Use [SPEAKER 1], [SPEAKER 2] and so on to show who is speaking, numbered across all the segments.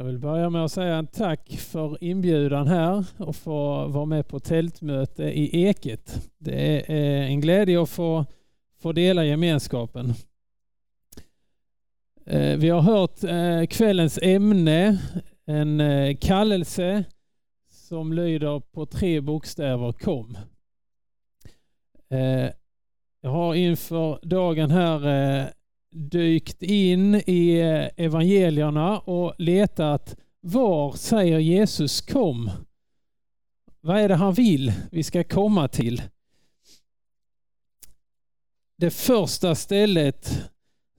[SPEAKER 1] Jag vill börja med att säga en tack för inbjudan här och få vara med på tältmöte i Eket. Det är en glädje att få, få dela gemenskapen. Eh, vi har hört eh, kvällens ämne, en eh, kallelse som lyder på tre bokstäver kom. Jag har inför dagen här dykt in i evangelierna och letat var säger Jesus kom? Vad är det han vill vi ska komma till? Det första stället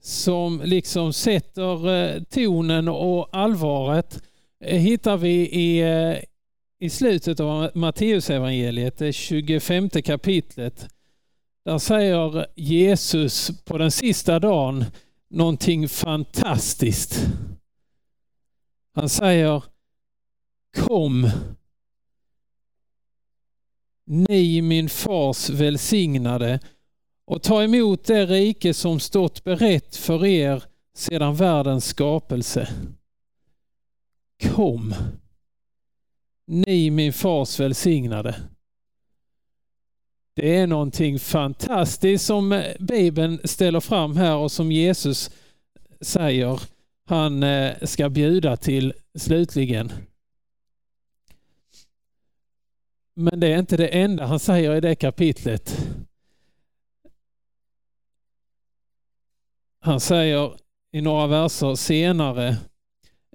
[SPEAKER 1] som liksom sätter eh, tonen och allvaret eh, hittar vi i, eh, i slutet av Matteusevangeliet, det 25 kapitlet. Där säger Jesus på den sista dagen någonting fantastiskt. Han säger Kom ni min fars välsignade och ta emot det rike som stått berett för er sedan världens skapelse. Kom, ni min fars välsignade. Det är någonting fantastiskt som Bibeln ställer fram här och som Jesus säger han eh, ska bjuda till slutligen. Men det är inte det enda han säger i det kapitlet. Han säger i några verser senare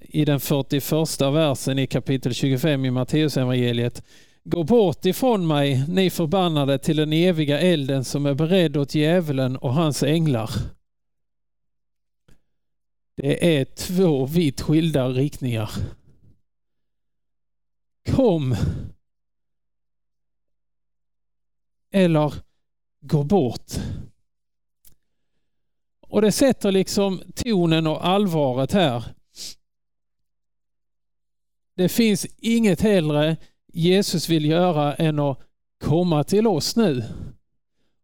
[SPEAKER 1] i den 41 versen i kapitel 25 i Matteusevangeliet. Gå bort ifrån mig, ni förbannade, till den eviga elden som är beredd åt djävulen och hans änglar. Det är två vitt skilda riktningar. Kom eller gå bort. Och det sätter liksom tonen och allvaret här. Det finns inget hellre Jesus vill göra än att komma till oss nu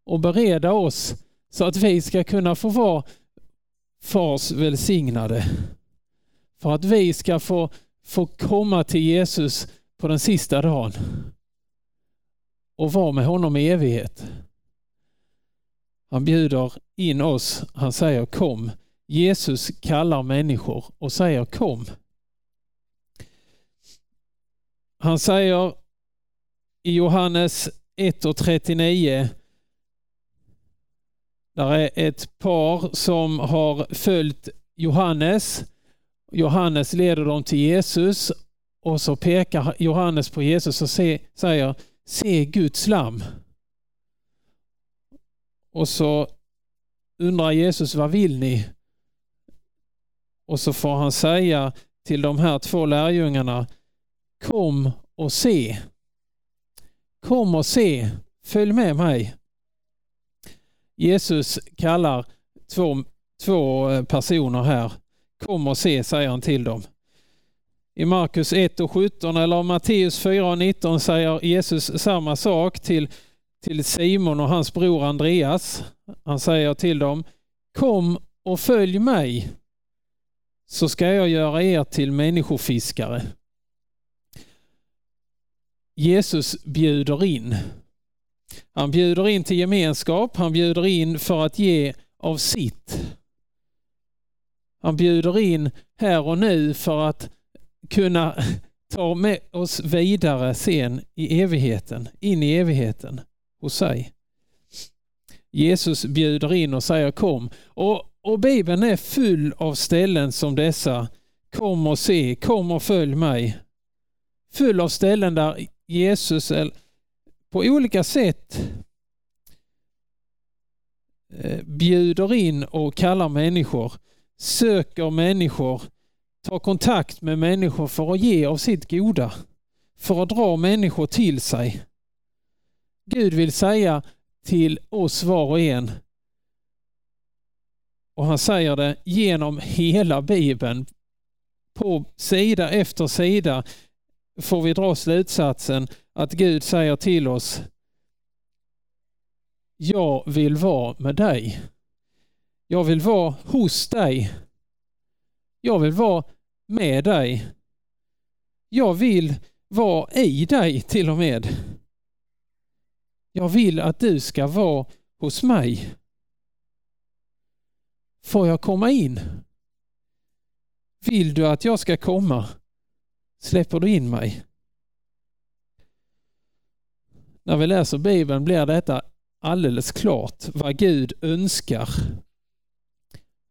[SPEAKER 1] och bereda oss så att vi ska kunna få vara fars välsignade. För att vi ska få, få komma till Jesus på den sista dagen och vara med honom i evighet. Han bjuder in oss. Han säger kom. Jesus kallar människor och säger kom. Han säger i Johannes 1 och 39 där är ett par som har följt Johannes. Johannes leder dem till Jesus och så pekar Johannes på Jesus och säger Se Guds lam. Och så undrar Jesus, vad vill ni? Och så får han säga till de här två lärjungarna, kom och se. Kom och se, följ med mig. Jesus kallar två, två personer här. Kom och se, säger han till dem. I Markus 1 och 17 eller Matteus 4 och 19 säger Jesus samma sak till till Simon och hans bror Andreas. Han säger till dem, kom och följ mig så ska jag göra er till människofiskare. Jesus bjuder in. Han bjuder in till gemenskap, han bjuder in för att ge av sitt. Han bjuder in här och nu för att kunna ta med oss vidare sen i evigheten, in i evigheten hos sig. Jesus bjuder in och säger kom. Och, och Bibeln är full av ställen som dessa. Kom och se, kom och följ mig. Full av ställen där Jesus på olika sätt eh, bjuder in och kallar människor, söker människor, tar kontakt med människor för att ge av sitt goda, för att dra människor till sig. Gud vill säga till oss var och en. Och han säger det genom hela Bibeln. På sida efter sida får vi dra slutsatsen att Gud säger till oss Jag vill vara med dig. Jag vill vara hos dig. Jag vill vara med dig Jag vill vara i dig till och med. Jag vill att du ska vara hos mig. Får jag komma in? Vill du att jag ska komma? Släpper du in mig? När vi läser Bibeln blir detta alldeles klart vad Gud önskar.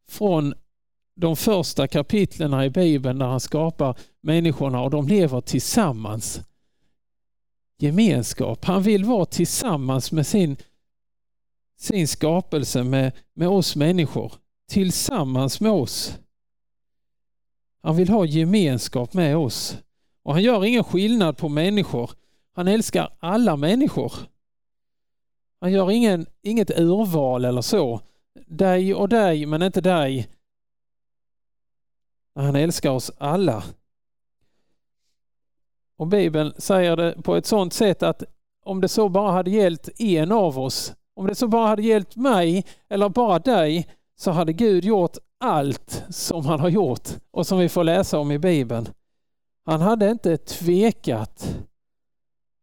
[SPEAKER 1] Från de första kapitlen i Bibeln när han skapar människorna och de lever tillsammans. Gemenskap. Han vill vara tillsammans med sin, sin skapelse, med, med oss människor. Tillsammans med oss. Han vill ha gemenskap med oss. Och han gör ingen skillnad på människor. Han älskar alla människor. Han gör ingen, inget urval eller så. Dig och dig men inte dig. Han älskar oss alla. Och Bibeln säger det på ett sådant sätt att om det så bara hade gällt en av oss, om det så bara hade gällt mig eller bara dig, så hade Gud gjort allt som han har gjort och som vi får läsa om i Bibeln. Han hade inte tvekat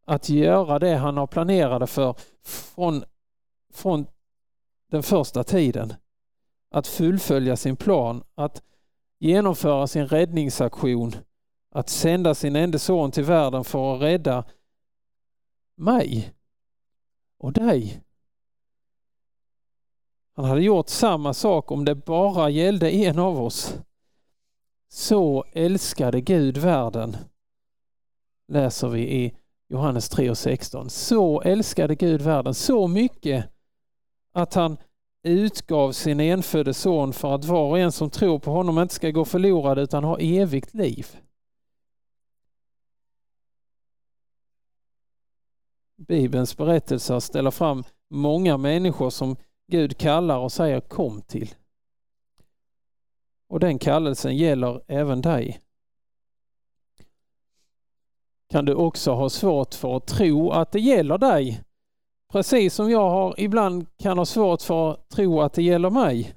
[SPEAKER 1] att göra det han har planerade för från, från den första tiden. Att fullfölja sin plan, att genomföra sin räddningsaktion, att sända sin enda son till världen för att rädda mig och dig. Han hade gjort samma sak om det bara gällde en av oss. Så älskade Gud världen, läser vi i Johannes 3 och 16. Så älskade Gud världen så mycket att han utgav sin enfödde son för att var och en som tror på honom inte ska gå förlorad utan ha evigt liv. Bibelns berättelser ställer fram många människor som Gud kallar och säger kom till. Och den kallelsen gäller även dig. Kan du också ha svårt för att tro att det gäller dig Precis som jag har ibland kan ha svårt för att tro att det gäller mig.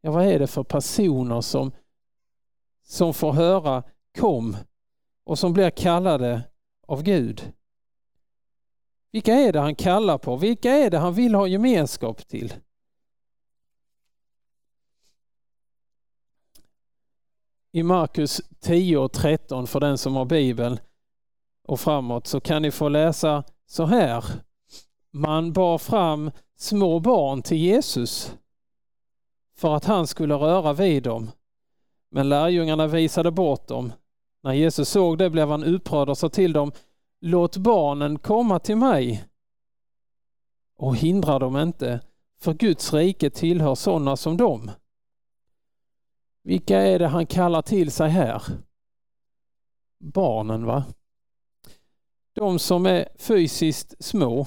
[SPEAKER 1] Ja, vad är det för personer som, som får höra kom och som blir kallade av Gud? Vilka är det han kallar på? Vilka är det han vill ha gemenskap till? I Markus 10 och 13 för den som har Bibeln och framåt så kan ni få läsa så här. Man bar fram små barn till Jesus för att han skulle röra vid dem. Men lärjungarna visade bort dem. När Jesus såg det blev han upprörd och sa till dem Låt barnen komma till mig och hindra dem inte, för Guds rike tillhör sådana som dem. Vilka är det han kallar till sig här? Barnen, va? De som är fysiskt små.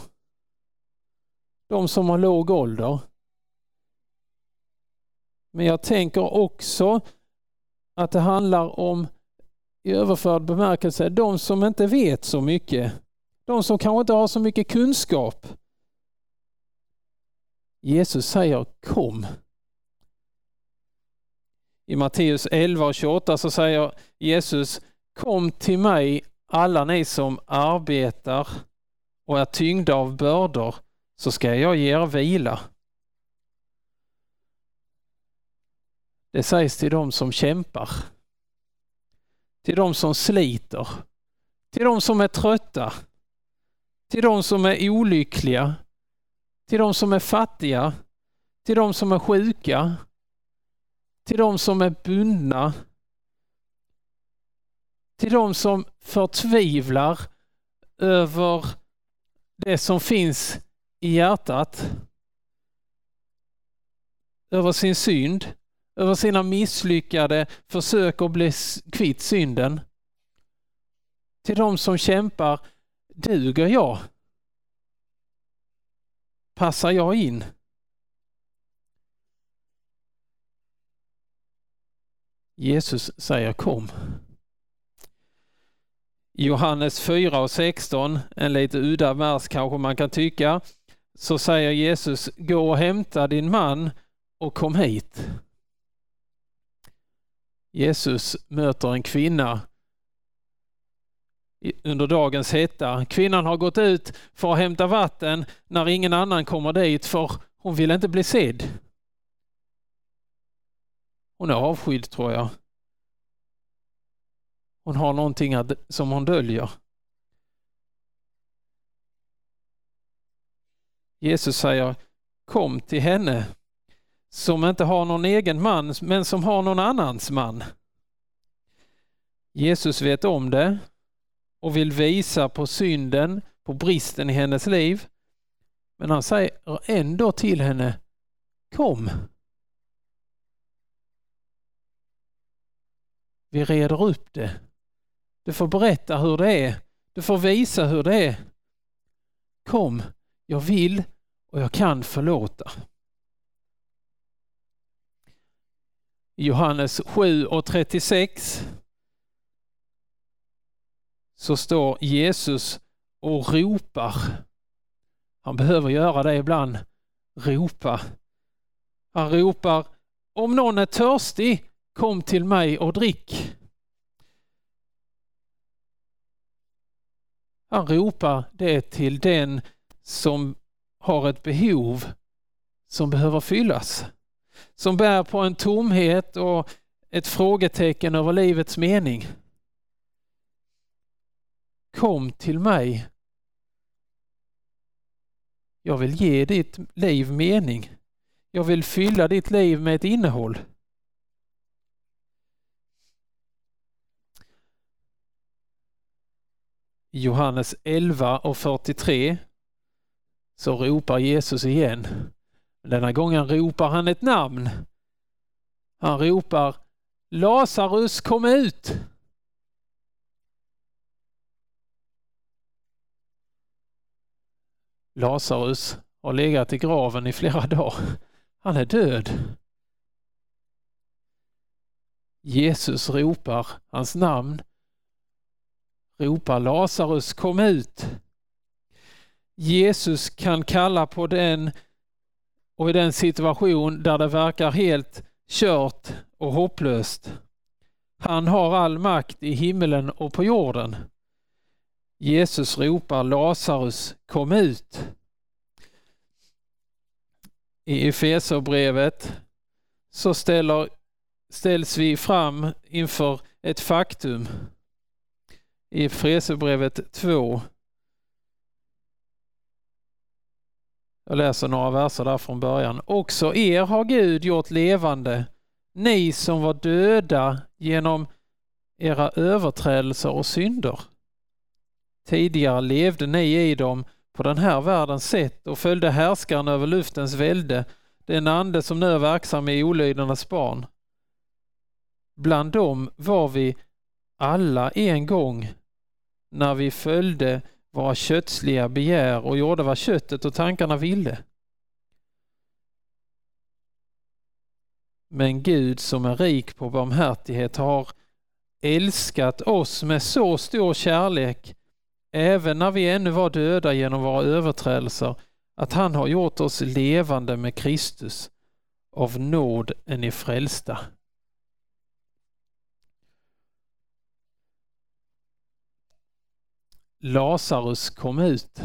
[SPEAKER 1] De som har låg ålder. Men jag tänker också att det handlar om i överförd bemärkelse de som inte vet så mycket. De som kanske inte har så mycket kunskap. Jesus säger kom. I Matteus 11 och 28 så säger Jesus Kom till mig alla ni som arbetar och är tyngda av bördor så ska jag ge er vila. Det sägs till dem som kämpar, till de som sliter, till de som är trötta, till de som är olyckliga, till de som är fattiga, till de som är sjuka, till de som är bundna, till de som förtvivlar över det som finns i hjärtat, över sin synd, över sina misslyckade försök att bli kvitt synden. Till de som kämpar, duger jag? Passar jag in? Jesus säger kom. Johannes 4 och 16, en lite udda vers kanske man kan tycka, så säger Jesus gå och hämta din man och kom hit. Jesus möter en kvinna under dagens hetta. Kvinnan har gått ut för att hämta vatten när ingen annan kommer dit för hon vill inte bli sedd. Hon är avskydd tror jag. Hon har någonting som hon döljer. Jesus säger kom till henne som inte har någon egen man men som har någon annans man. Jesus vet om det och vill visa på synden, på bristen i hennes liv. Men han säger ändå till henne Kom! Vi reder upp det. Du får berätta hur det är. Du får visa hur det är. Kom, jag vill och jag kan förlåta. Johannes 7 och 36 så står Jesus och ropar. Han behöver göra det ibland. Ropa. Han ropar om någon är törstig, kom till mig och drick. Han ropar det till den som har ett behov som behöver fyllas. Som bär på en tomhet och ett frågetecken över livets mening. Kom till mig. Jag vill ge ditt liv mening. Jag vill fylla ditt liv med ett innehåll. I Johannes 11 och 43 så ropar Jesus igen. Denna gången ropar han ett namn. Han ropar Lazarus kom ut! Lazarus har legat i graven i flera dagar. Han är död. Jesus ropar hans namn. Ropar Lazarus kom ut! Jesus kan kalla på den och i den situation där det verkar helt kört och hopplöst. Han har all makt i himmelen och på jorden. Jesus ropar Lazarus kom ut. I Efeserbrevet så ställer, ställs vi fram inför ett faktum. I Efeserbrevet 2 Jag läser några verser där från början. Också er har Gud gjort levande, ni som var döda genom era överträdelser och synder. Tidigare levde ni i dem på den här världens sätt och följde härskaren över luftens välde, den ande som nu är verksam i olydnadens barn. Bland dem var vi alla en gång när vi följde våra kötsliga begär och gjorde vad köttet och tankarna ville. Men Gud som är rik på barmhärtighet har älskat oss med så stor kärlek även när vi ännu var döda genom våra överträdelser att han har gjort oss levande med Kristus. Av nåd är ni frälsta. Lazarus kom ut.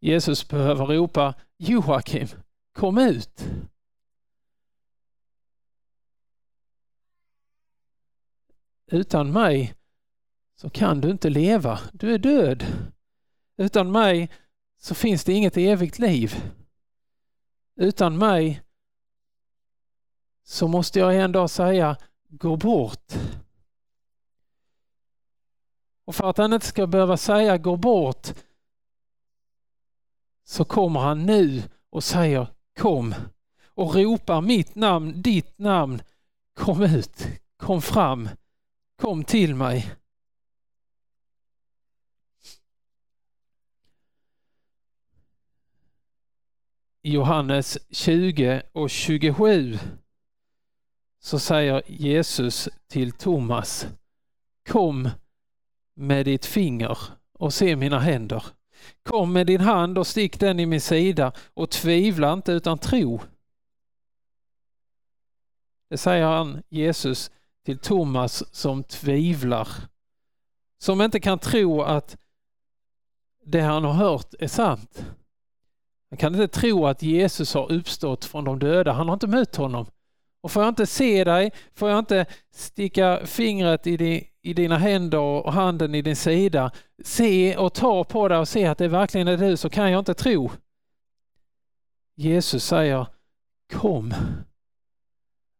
[SPEAKER 1] Jesus behöver ropa Joakim, kom ut. Utan mig så kan du inte leva. Du är död. Utan mig så finns det inget evigt liv. Utan mig så måste jag en dag säga gå bort. Och för att han inte ska behöva säga gå bort så kommer han nu och säger kom och ropar mitt namn, ditt namn. Kom ut, kom fram, kom till mig. Johannes 20 och 27 så säger Jesus till Thomas Kom med ditt finger och se mina händer. Kom med din hand och stick den i min sida och tvivla inte utan tro. Det säger han Jesus till Thomas som tvivlar som inte kan tro att det han har hört är sant. Han kan inte tro att Jesus har uppstått från de döda. Han har inte mött honom. Och får jag inte se dig, får jag inte sticka fingret i, di, i dina händer och handen i din sida, se och ta på dig och se att det verkligen är du, så kan jag inte tro. Jesus säger Kom,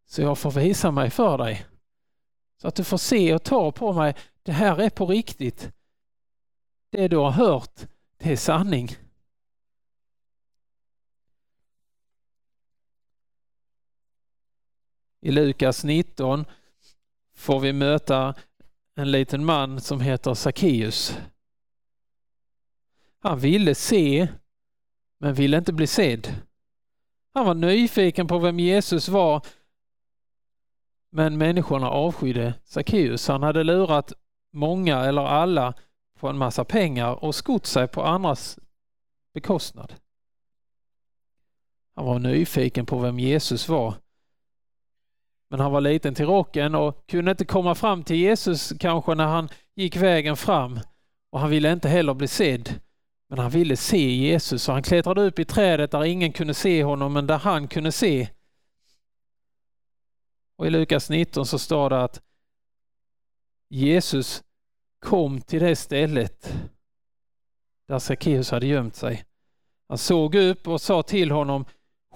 [SPEAKER 1] så jag får visa mig för dig. Så att du får se och ta på mig. Det här är på riktigt. Det du har hört, det är sanning. I Lukas 19 får vi möta en liten man som heter Sackeus. Han ville se, men ville inte bli sedd. Han var nyfiken på vem Jesus var, men människorna avskydde Sackeus. Han hade lurat många eller alla på en massa pengar och skott sig på andras bekostnad. Han var nyfiken på vem Jesus var. Men han var liten till rocken och kunde inte komma fram till Jesus kanske när han gick vägen fram. Och han ville inte heller bli sedd. Men han ville se Jesus och han klättrade upp i trädet där ingen kunde se honom men där han kunde se. Och i Lukas 19 så står det att Jesus kom till det stället där Sackeus hade gömt sig. Han såg upp och sa till honom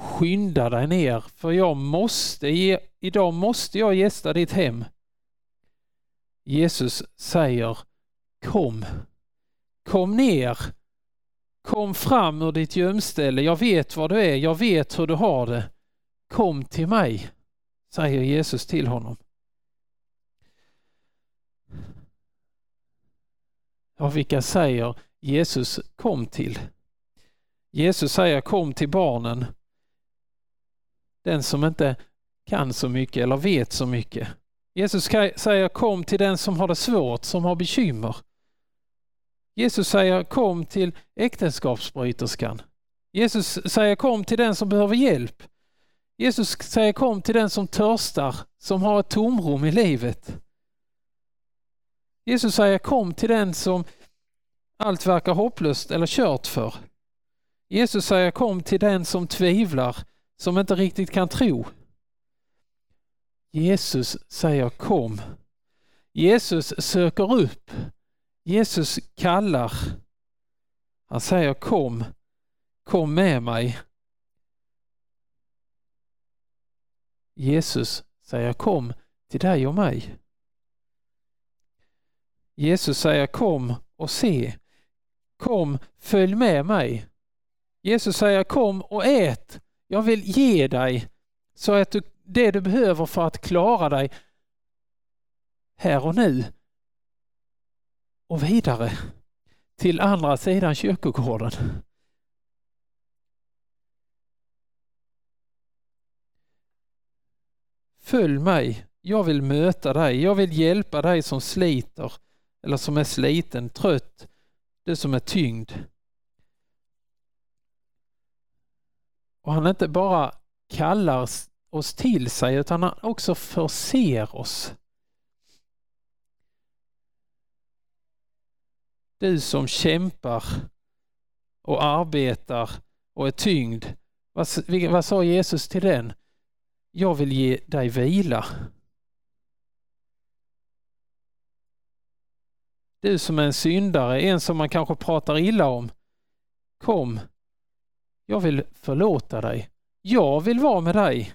[SPEAKER 1] Skynda dig ner för jag måste, idag måste jag gästa ditt hem. Jesus säger Kom, kom ner, kom fram ur ditt gömställe. Jag vet var du är, jag vet hur du har det. Kom till mig, säger Jesus till honom. Och vilka säger Jesus kom till? Jesus säger kom till barnen. Den som inte kan så mycket eller vet så mycket. Jesus säger kom till den som har det svårt, som har bekymmer. Jesus säger kom till äktenskapsbryterskan. Jesus säger kom till den som behöver hjälp. Jesus säger kom till den som törstar, som har ett tomrum i livet. Jesus säger kom till den som allt verkar hopplöst eller kört för. Jesus säger kom till den som tvivlar, som inte riktigt kan tro. Jesus säger kom. Jesus söker upp. Jesus kallar. Han säger kom, kom med mig. Jesus säger kom till dig och mig. Jesus säger kom och se. Kom, följ med mig. Jesus säger kom och ät. Jag vill ge dig så att du, det du behöver för att klara dig här och nu och vidare till andra sidan kyrkogården. Följ mig. Jag vill möta dig. Jag vill hjälpa dig som sliter eller som är sliten, trött, du som är tyngd. Och han inte bara kallar oss till sig utan han också förser oss. Du som kämpar och arbetar och är tyngd. Vad, vad sa Jesus till den? Jag vill ge dig vila. Du som är en syndare, en som man kanske pratar illa om. Kom, jag vill förlåta dig. Jag vill vara med dig.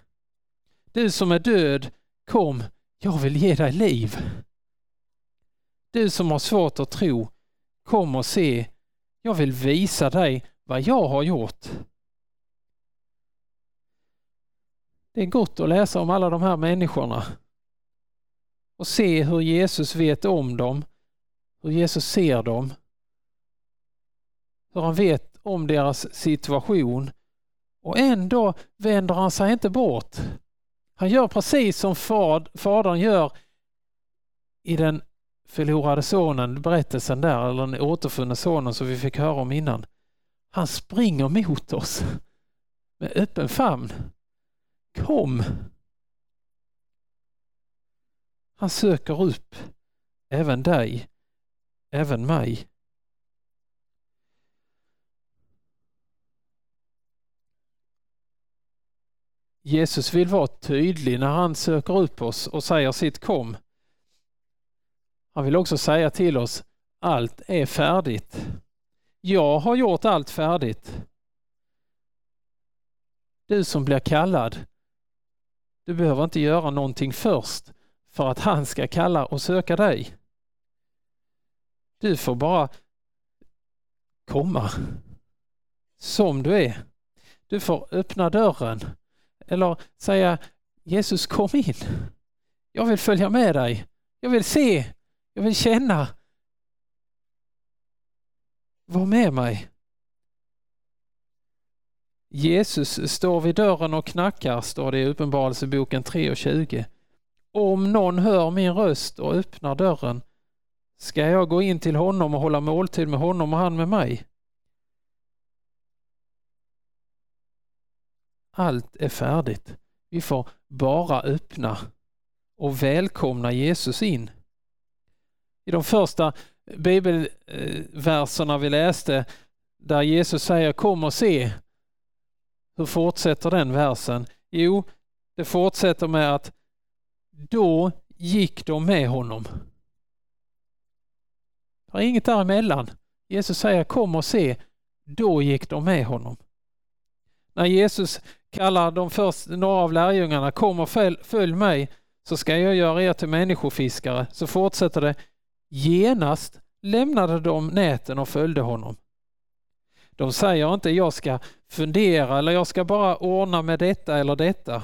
[SPEAKER 1] Du som är död, kom, jag vill ge dig liv. Du som har svårt att tro, kom och se. Jag vill visa dig vad jag har gjort. Det är gott att läsa om alla de här människorna och se hur Jesus vet om dem hur Jesus ser dem. Hur han vet om deras situation. Och ändå vänder han sig inte bort. Han gör precis som fad, fadern gör i den förlorade sonen, berättelsen där, eller den återfunne sonen som vi fick höra om innan. Han springer mot oss med öppen famn. Kom! Han söker upp även dig även mig. Jesus vill vara tydlig när han söker upp oss och säger sitt kom. Han vill också säga till oss, allt är färdigt. Jag har gjort allt färdigt. Du som blir kallad, du behöver inte göra någonting först för att han ska kalla och söka dig. Du får bara komma som du är. Du får öppna dörren eller säga Jesus kom in. Jag vill följa med dig. Jag vill se. Jag vill känna. Var med mig. Jesus står vid dörren och knackar, står det i Uppenbarelseboken 3.20. Om någon hör min röst och öppnar dörren ska jag gå in till honom och hålla måltid med honom och han med mig. Allt är färdigt. Vi får bara öppna och välkomna Jesus in. I de första bibelverserna vi läste där Jesus säger kom och se. Hur fortsätter den versen? Jo, det fortsätter med att då gick de med honom. Det är inget däremellan. Jesus säger kom och se. Då gick de med honom. När Jesus kallar de först, några av lärjungarna, kom och följ, följ mig så ska jag göra er till människofiskare. Så fortsätter det. Genast lämnade de näten och följde honom. De säger inte jag ska fundera eller jag ska bara ordna med detta eller detta.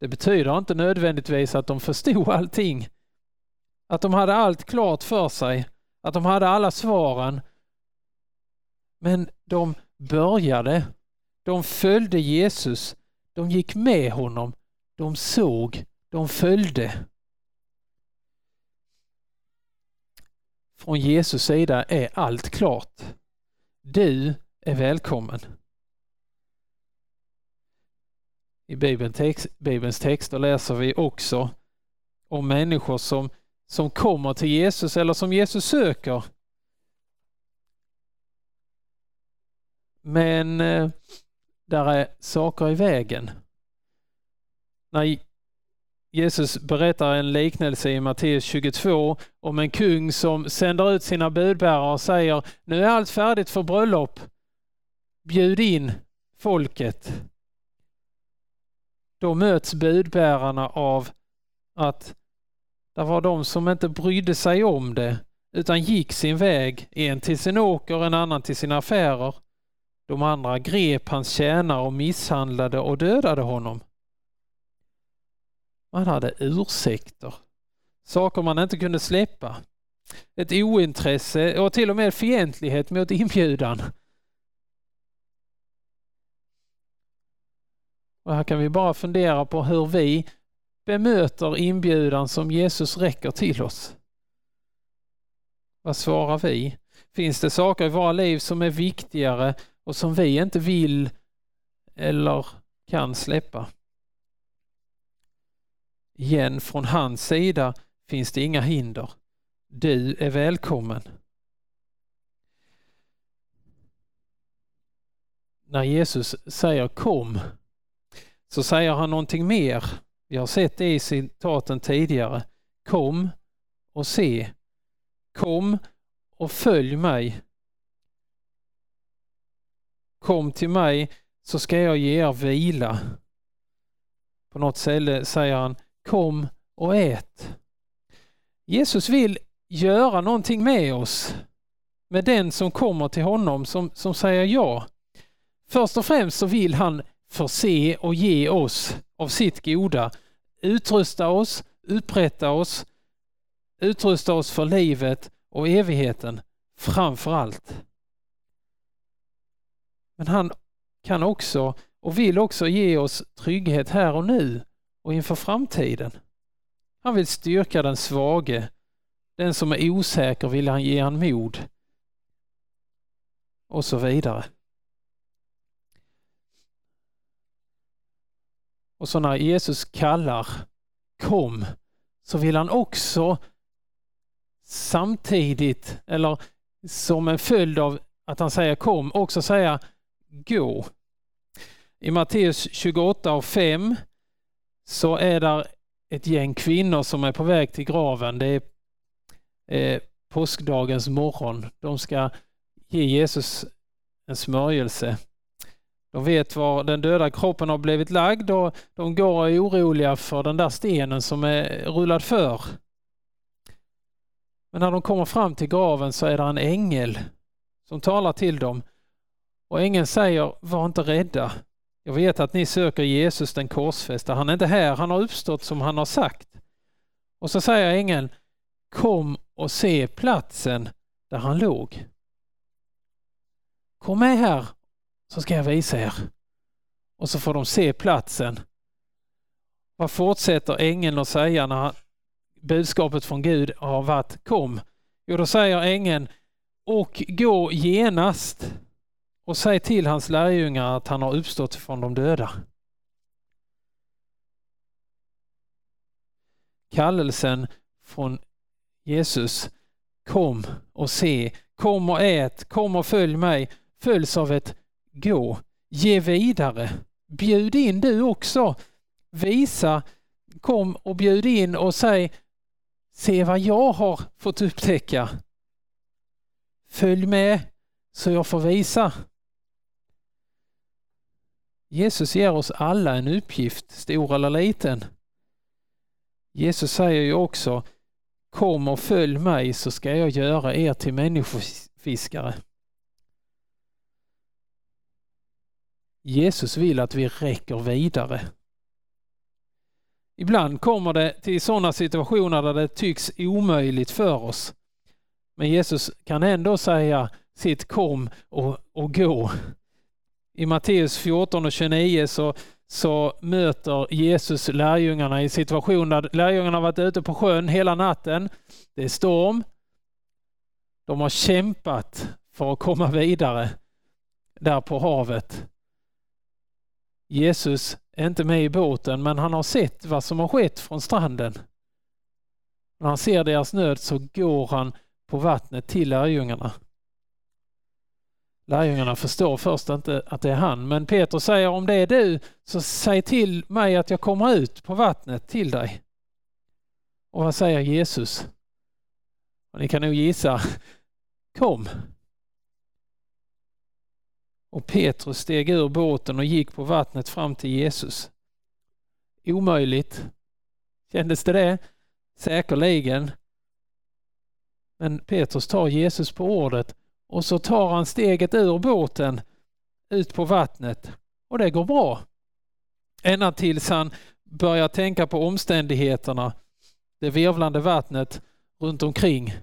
[SPEAKER 1] Det betyder inte nödvändigtvis att de förstod allting. Att de hade allt klart för sig, att de hade alla svaren. Men de började de följde Jesus. De gick med honom. De såg. De följde. Från Jesus sida är allt klart. Du är välkommen. I Bibelns texter läser vi också om människor som, som kommer till Jesus eller som Jesus söker. Men eh, där är saker i vägen. När Jesus berättar en liknelse i Matteus 22 om en kung som sänder ut sina budbärare och säger nu är allt färdigt för bröllop. Bjud in folket. Då möts budbärarna av att det var de som inte brydde sig om det utan gick sin väg, en till sin åker, en annan till sina affärer. De andra grep hans tjänare och misshandlade och dödade honom. Man hade ursäkter, saker man inte kunde släppa. Ett ointresse och till och med fientlighet mot inbjudan. Och här kan vi bara fundera på hur vi bemöter inbjudan som Jesus räcker till oss. Vad svarar vi? Finns det saker i våra liv som är viktigare och som vi inte vill eller kan släppa. Igen, från hans sida finns det inga hinder. Du är välkommen. När Jesus säger kom så säger han någonting mer. Vi har sett det i citaten tidigare. Kom och se. Kom och följ mig. Kom till mig så ska jag ge er vila. På något ställe säger han Kom och ät. Jesus vill göra någonting med oss. Med den som kommer till honom som, som säger ja. Först och främst så vill han förse och ge oss av sitt goda. Utrusta oss, upprätta oss, utrusta oss för livet och evigheten framför allt. Men han kan också och vill också ge oss trygghet här och nu och inför framtiden. Han vill styrka den svage. Den som är osäker vill han ge han mod. Och så vidare. Och så när Jesus kallar kom så vill han också samtidigt, eller som en följd av att han säger kom, också säga gå. I Matteus 28 och 5 så är där ett gäng kvinnor som är på väg till graven. Det är eh, påskdagens morgon. De ska ge Jesus en smörjelse. De vet var den döda kroppen har blivit lagd och de går och är oroliga för den där stenen som är rullad för. Men när de kommer fram till graven så är det en ängel som talar till dem. Och ängeln säger, var inte rädda. Jag vet att ni söker Jesus den korsfästa. Han är inte här, han har uppstått som han har sagt. Och så säger ängeln, kom och se platsen där han låg. Kom med här så ska jag visa er. Och så får de se platsen. Vad fortsätter ängeln att säga när budskapet från Gud har varit kom? Jo, då säger ängeln och gå genast och säg till hans lärjungar att han har uppstått från de döda. Kallelsen från Jesus Kom och se, kom och ät, kom och följ mig följs av ett gå, ge vidare. Bjud in du också. Visa, kom och bjud in och säg Se vad jag har fått upptäcka. Följ med så jag får visa. Jesus ger oss alla en uppgift, stor eller liten. Jesus säger ju också Kom och följ mig så ska jag göra er till människofiskare. Jesus vill att vi räcker vidare. Ibland kommer det till sådana situationer där det tycks omöjligt för oss. Men Jesus kan ändå säga sitt kom och, och gå. I Matteus 14 och 29 så, så möter Jesus lärjungarna i en situation där lärjungarna varit ute på sjön hela natten. Det är storm. De har kämpat för att komma vidare där på havet. Jesus är inte med i båten men han har sett vad som har skett från stranden. När han ser deras nöd så går han på vattnet till lärjungarna. Lärjungarna förstår först inte att det är han, men Petrus säger om det är du så säg till mig att jag kommer ut på vattnet till dig. Och vad säger Jesus? Och ni kan nog gissa. Kom! Och Petrus steg ur båten och gick på vattnet fram till Jesus. Omöjligt. Kändes det det? Säkerligen. Men Petrus tar Jesus på ordet och så tar han steget ur båten ut på vattnet och det går bra. Ända tills han börjar tänka på omständigheterna, det virvlande vattnet runt omkring.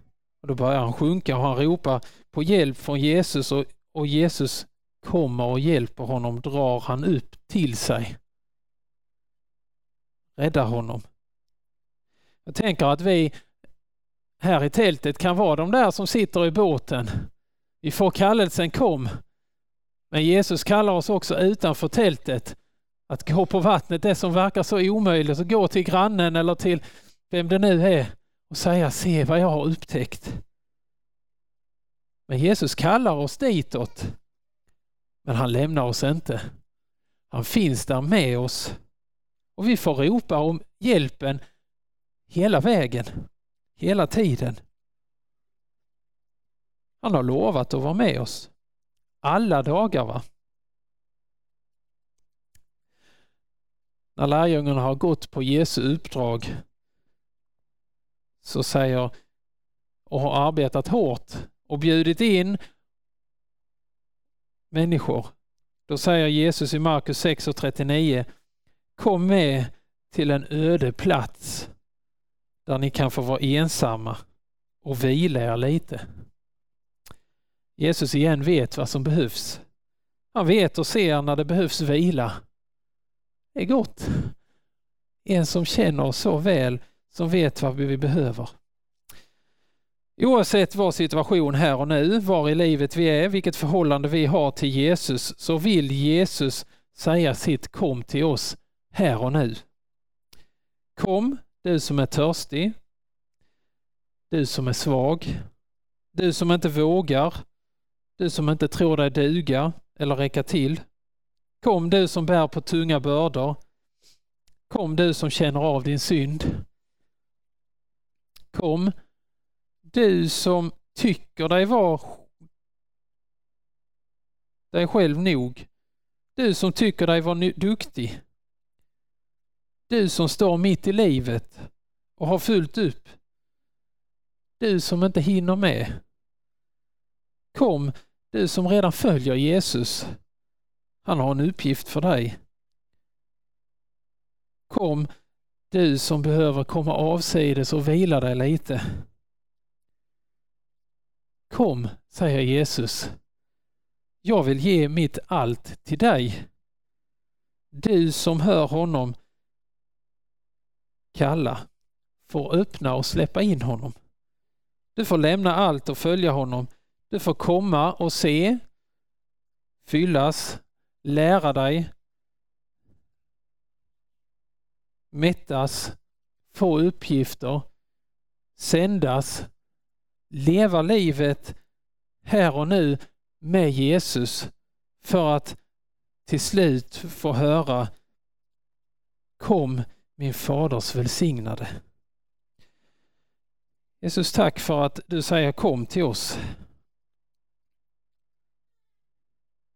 [SPEAKER 1] Och då börjar han sjunka och han ropar på hjälp från Jesus och, och Jesus kommer och hjälper honom drar han upp till sig. Räddar honom. Jag tänker att vi här i tältet kan vara de där som sitter i båten. Vi får kallelsen kom. Men Jesus kallar oss också utanför tältet att gå på vattnet, det som verkar så omöjligt, att gå till grannen eller till vem det nu är och säga se vad jag har upptäckt. Men Jesus kallar oss ditåt. Men han lämnar oss inte. Han finns där med oss. Och vi får ropa om hjälpen hela vägen, hela tiden. Han har lovat att vara med oss. Alla dagar va. När lärjungarna har gått på Jesu uppdrag så säger och har arbetat hårt och bjudit in människor. Då säger Jesus i Markus 6 och 39 Kom med till en öde plats där ni kan få vara ensamma och vila er lite. Jesus igen vet vad som behövs. Han vet och ser när det behövs vila. Det är gott. En som känner oss så väl, som vet vad vi behöver. Oavsett vår situation här och nu, var i livet vi är, vilket förhållande vi har till Jesus, så vill Jesus säga sitt kom till oss här och nu. Kom, du som är törstig. Du som är svag. Du som inte vågar. Du som inte tror dig duga eller räcka till. Kom du som bär på tunga bördor. Kom du som känner av din synd. Kom du som tycker dig vara dig själv nog. Du som tycker dig vara duktig. Du som står mitt i livet och har fullt upp. Du som inte hinner med. Kom, du som redan följer Jesus. Han har en uppgift för dig. Kom, du som behöver komma avsides och vila dig lite. Kom, säger Jesus. Jag vill ge mitt allt till dig. Du som hör honom kalla får öppna och släppa in honom. Du får lämna allt och följa honom. Du får komma och se, fyllas, lära dig, mättas, få uppgifter, sändas, leva livet här och nu med Jesus för att till slut få höra Kom min faders välsignade. Jesus, tack för att du säger kom till oss.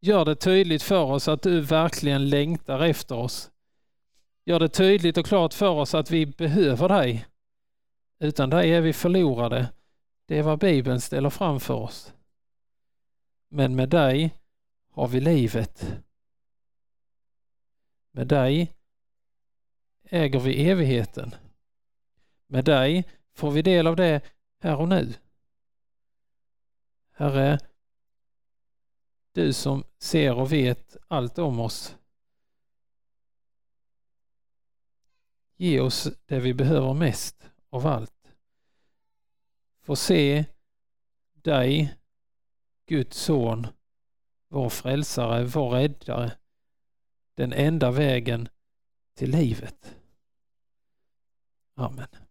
[SPEAKER 1] Gör det tydligt för oss att du verkligen längtar efter oss. Gör det tydligt och klart för oss att vi behöver dig. Utan dig är vi förlorade. Det är vad Bibeln ställer fram för oss. Men med dig har vi livet. Med dig äger vi evigheten. Med dig får vi del av det här och nu. Herre, du som ser och vet allt om oss. Ge oss det vi behöver mest av allt. Få se dig, Guds son, vår frälsare, vår räddare, den enda vägen till livet. Amen.